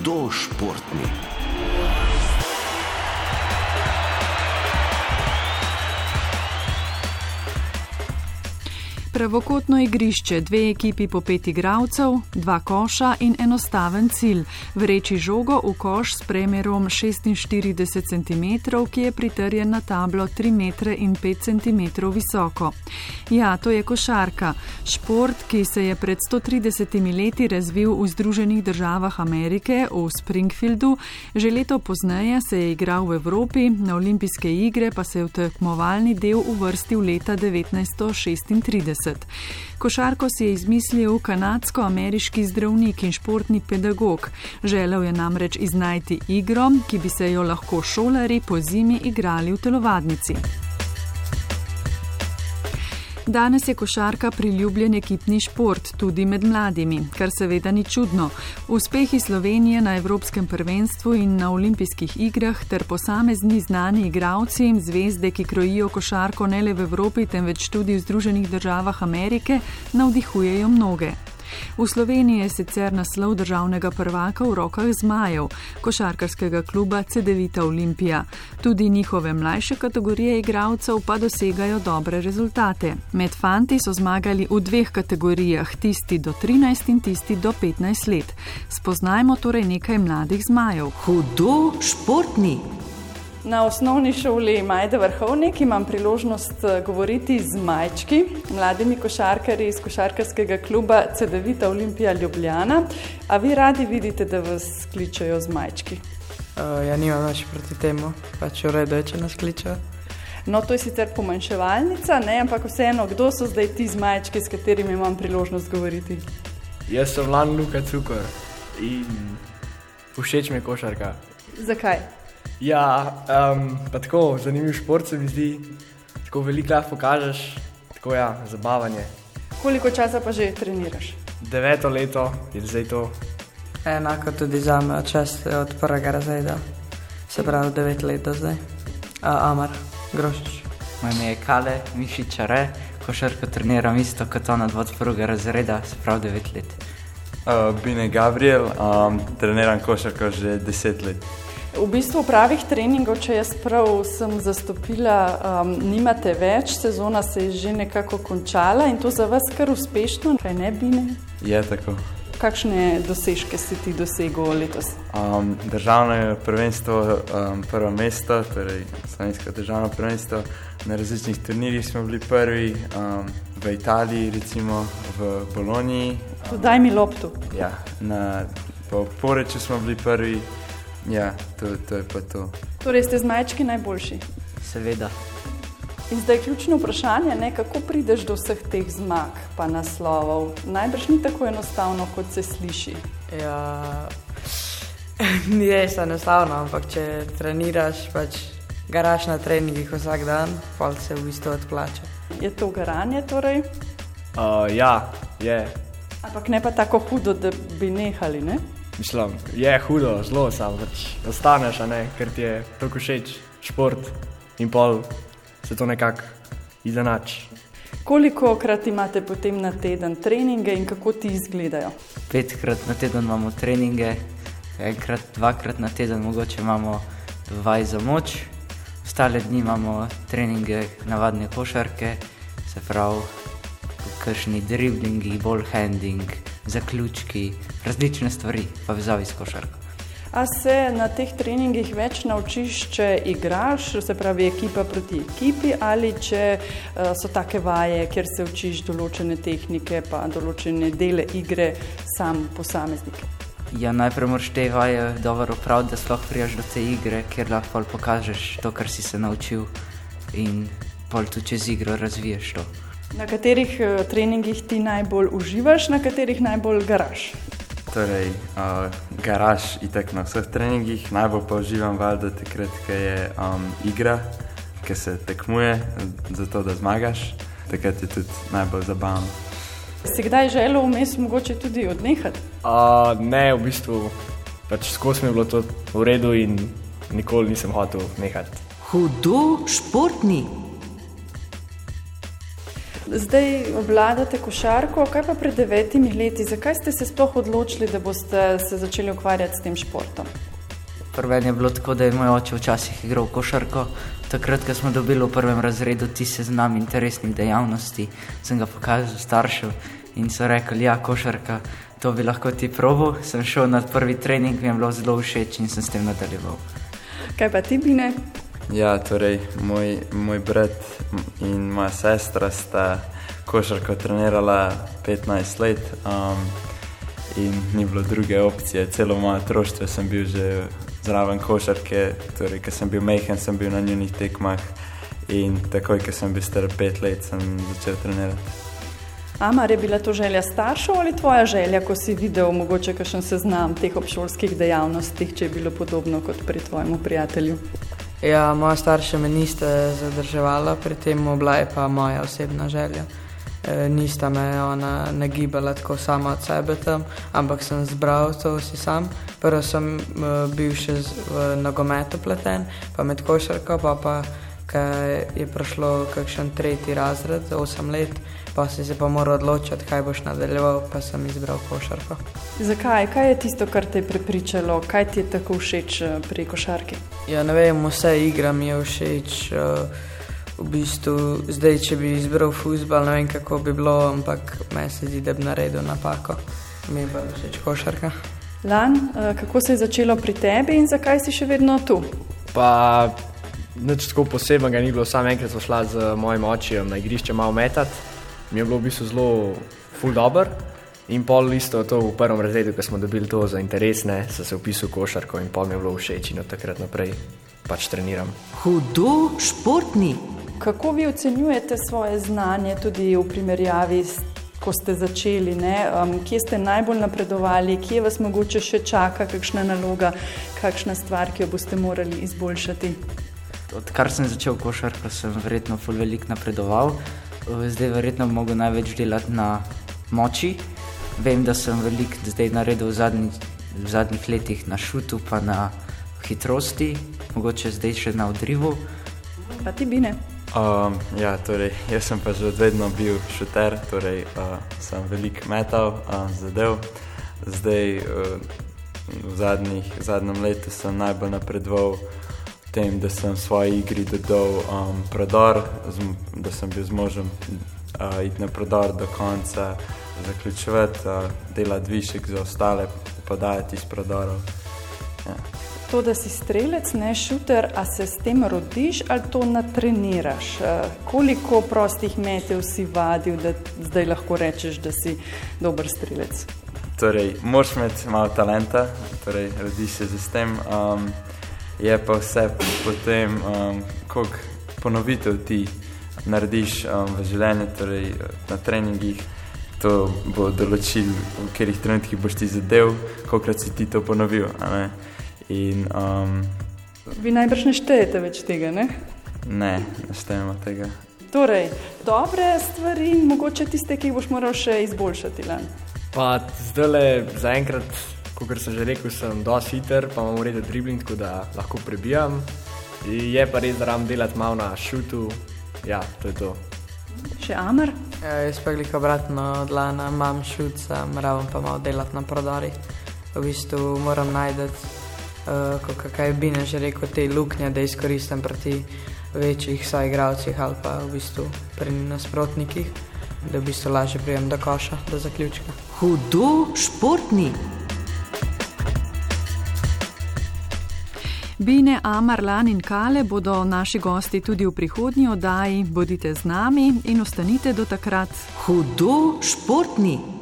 hudo Pravokotno igrišče, dve ekipi po pet igralcev, dva koša in enostaven cilj. Vreči žogo v koš s premjerom 46 cm, ki je pritrjen na tablo 3,5 cm visoko. Ja, to je košarka. Šport, ki se je pred 130 leti razvil v Združenih državah Amerike, v Springfieldu, že leto pozneje se je igral v Evropi, na olimpijske igre pa se je v tekmovalni del uvrstil leta 1936. 1990. Košarko si je izmislil kanadsko-ameriški zdravnik in športni pedagog. Želel je namreč iznajti igro, ki bi se jo lahko šolari po zimi igrali v telovadnici. Danes je košarka priljubljen ekipni šport, tudi med mladimi, kar seveda ni čudno. Uspehi Slovenije na Evropskem prvenstvu in na olimpijskih igrah ter posamezni znani igravci in zvezde, ki krojijo košarko ne le v Evropi, temveč tudi v Združenih državah Amerike, navdihujejo mnoge. V Sloveniji je sicer naslov državnega prvaka v rokah zmajev, košarkarskega kluba CD-vita Olimpija. Tudi njihove mlajše kategorije igralcev pa dosegajo dobre rezultate. Med fanti so zmagali v dveh kategorijah, tisti do 13 in tisti do 15 let. Spoznajmo torej nekaj mladih zmajev. Hudo športni. Na osnovni šoli Majde Vrhovnik imam priložnost eh, govoriti z majčki, mladimi košarkarji iz košarkarskega kluba CDVita Olimpija Ljubljana. A vi radi vidite, da vas kličejo z majčki? Uh, ja, nimam več proti temu, pač uredu je, če nas kličejo. No, to je sicer pomanjševalnica, ne? ampak vseeno, kdo so zdaj ti z majčki, s katerimi imam priložnost govoriti? Jaz sem Lan Luka Cukor in všeč mi je košarka. Zakaj? Ja, um, pa tako zanimiv šport se mi zdi, tako veliko lahko pokažeš, tako ja, zabavanje. Koliko časa pa že treniraš? Deveto leto je zdaj to. Enako tudi za me, čas od prvega razreda, se pravi devet let do zdaj. A, Amar, grošič. Moje ime je Kale, Mišičare, košarko treniram isto kot ona od prvega razreda, se pravi devet let. Uh, Bine Gabriel, um, treniram košarko že deset let. V bistvu pravih treningov, če jaz prav sem zastopila, um, nimate več, sezona se je že nekako končala in to za vas kar uspešno, kaj ne bi ne? Je tako. Kakšne dosežke si ti dosegel letos? Um, državno prvenstvo, um, prvo mesto, torej slovensko državno prvenstvo. Na različnih turnirjih smo bili prvi, um, v Italiji, recimo v Bologni. Um, Daj mi loptu. Ja, na Poreču smo bili prvi. Ja, to, to je pa to. Torej, ste z majčki najboljši? Seveda. In zdaj je ključno vprašanje, ne, kako prideš do vseh teh zmag, pa naslovov. Najbrž ni tako enostavno, kot se sliši. Ja, ni res enostavno, ampak če treniraš, pač garaš na treningih vsak dan, pa se v bistvu odplača. Je to garanje torej? Uh, ja, je. Ampak ne pa tako hudo, da bi nehali, ne? Mislim, je hudo, zelo samo, pač ostaneš, ker ti je tako všeč šport in pol se to nekako izenači. Koliko krat imate potem na teden treninge in kako ti izgledajo? Petkrat na teden imamo treninge, enkrat, dvakrat na teden, mogoče imamo vaj za moč, ostale dni imamo treninge, navadne košarke, se pravi, kršni driblingi, ball handling zaključki, različne stvari, pa vezavi s košarko. A se na teh treningih več naučiš, če igraš, se pravi ekipa proti ekipi, ali če uh, so take vaje, kjer se učiš določene tehnike, pa določene dele igre, sam posameznik? Ja, najprej moraš te vaje dobro opraviti, da sploh prijaš do te igre, ker lahko pokažeš to, kar si se naučil in pol tudi čez igro razviješ to. Na katerih uh, treningih ti najbolj uživaš, na katerih najbolj garaš? Torej, uh, garaš itek na vseh treningih, najbolj pa uživam valjda takrat, ko je um, igra, ki se tekmuje, zato da zmagaš, takrat je tudi najbolj zabavno. Si kdaj želel vmes mogoče tudi odnehati? Uh, ne, v bistvu pač skozi mi je bilo to v redu in nikoli nisem hotel nehati. Hudo športni. Zdaj obvladate košarko, kaj pa pred devetimi leti? Zakaj ste se sploh odločili, da boste se začeli ukvarjati s tem športom? Prvo je bilo tako, da je moj oče včasih igral košarko. Takrat, ko smo dobili v prvem razredu ti seznam interesnih dejavnosti, sem ga pokazal staršem in so rekli, ja, košarka, to bi lahko ti probo. Sem šel na prvi trening, mi je bilo zelo všeč in sem s tem nadaljeval. Kaj pa ti, Bine? Ja, torej, moj, moj brat in moja sestra sta košarko trenirala 15 let um, in ni bilo druge opcije. Celo moje otroštvo sem bil že zraven košarke, torej, ker sem bil mehen, sem bil na njunih tekmah in takoj, ko sem bil star 5 let, sem začel trenirati. Amar je bila to želja staršev ali tvoja želja, ko si videl mogoče kakšen seznam teh obšolskih dejavnosti, če je bilo podobno kot pri tvojemu prijatelju? Ja, moja starša me niste zadrževala pri tem, bila je pa moja osebna želja. E, nista me ona nagibala tako sama od sebe tam, ampak sem zbral to vsi sam. Prvo sem e, bil še z, v nogometu pleten, pa med košarko, pa pa je prišlo kakšen tretji razred, 8 let, pa si se pa moral odločiti, kaj boš nadaljeval, pa sem izbral košarko. Zakaj? Kaj je tisto, kar te je prepričalo, kaj ti je tako všeč eh, pri košarki? Ja, ne vem, vse igra mi je všeč. Uh, v bistvu, zdaj, če bi izbral futbol, ne vem, kako bi bilo, ampak meni se zdi, da bi naredil napako. Mi je pa všeč košarka. Lan, uh, kako se je začelo pri tebi in zakaj si še vedno tu? Pa nič tako posebnega ni bilo, samo enkrat smo šla z mojim očem na igrišče malo metati mi je bilo v bistvu zelo full dobr. In pol isto to v prvem razredu, ko smo dobili to za interesne, sem se upisal v košarko in pol mi je bilo všeč in od takrat naprej pač treniram. Hudo športni. Kako vi ocenjujete svoje znanje tudi v primerjavi s ko ste začeli, um, kje ste najbolj napredovali, kje vas mogoče še čaka, kakšna naloga, kakšna stvar, ki jo boste morali izboljšati. Odkar sem začel košarko, sem verjetno veliko napredoval zdaj verjetno mogel največ delati na moči. Vem, da sem veliko zdaj naredil v, zadnji, v zadnjih letih na šutu, pa na hitrosti, mogoče zdaj še na odrivu. Pa ti bine. Um, ja, torej, jaz sem pa že vedno bil šuter, torej uh, sem veliko metal, uh, zadev. Zdaj, uh, v, zadnjih, v zadnjem letu sem najbolj napredoval tem, da sem svoji igri dodal um, prodor, da sem bil zmožen uh, iti na prodor do konca, zaključovati, uh, delati višek za ostale, podajati iz prodorov. Ja. To, da si strelec, ne šuter, a se s tem rodiš ali to natreniraš? Uh, koliko prostih metev si vadil, da zdaj lahko rečeš, da si dober strelec? Torej, moraš imeti malo talenta, torej, rodiš se z tem. Um, je pa vse potem, um, koliko ponovitev ti narediš um, v življenju, torej na treningih. To bo določil, v katerih trenutkih boš ti zadev, koliko si ti to ponovil. In, um, Vi najbrž ne štejete več tega, ne? Ne, ne štejemo tega. Torej, dobre stvari, mogoče tiste, ki jih boš moral še izboljšati. Zdaj le zaenkrat kot sem že rekel, sem dosti hiter, pa imam ureden dribling, tako da lahko prebijam. Je pa res, da ram delati malo na šutu. Ja, to je to. Še Amar? Ja, jaz pa gliko obratno od lana, imam šut, sem raven pa malo delati na prodorih. V bistvu moram najti, uh, kaj bi ne že rekel, te luknje, da izkoristim proti večjih soigravcih ali pa v bistvu pri nasprotnikih, da v bistvu lažje prijem do koša, do zaključka. Hudo športni. Bine, Amar, Lan in Kale bodo naši gosti tudi v prihodnji oddaji. Bodite z nami in ostanite do takrat. Hudo športni.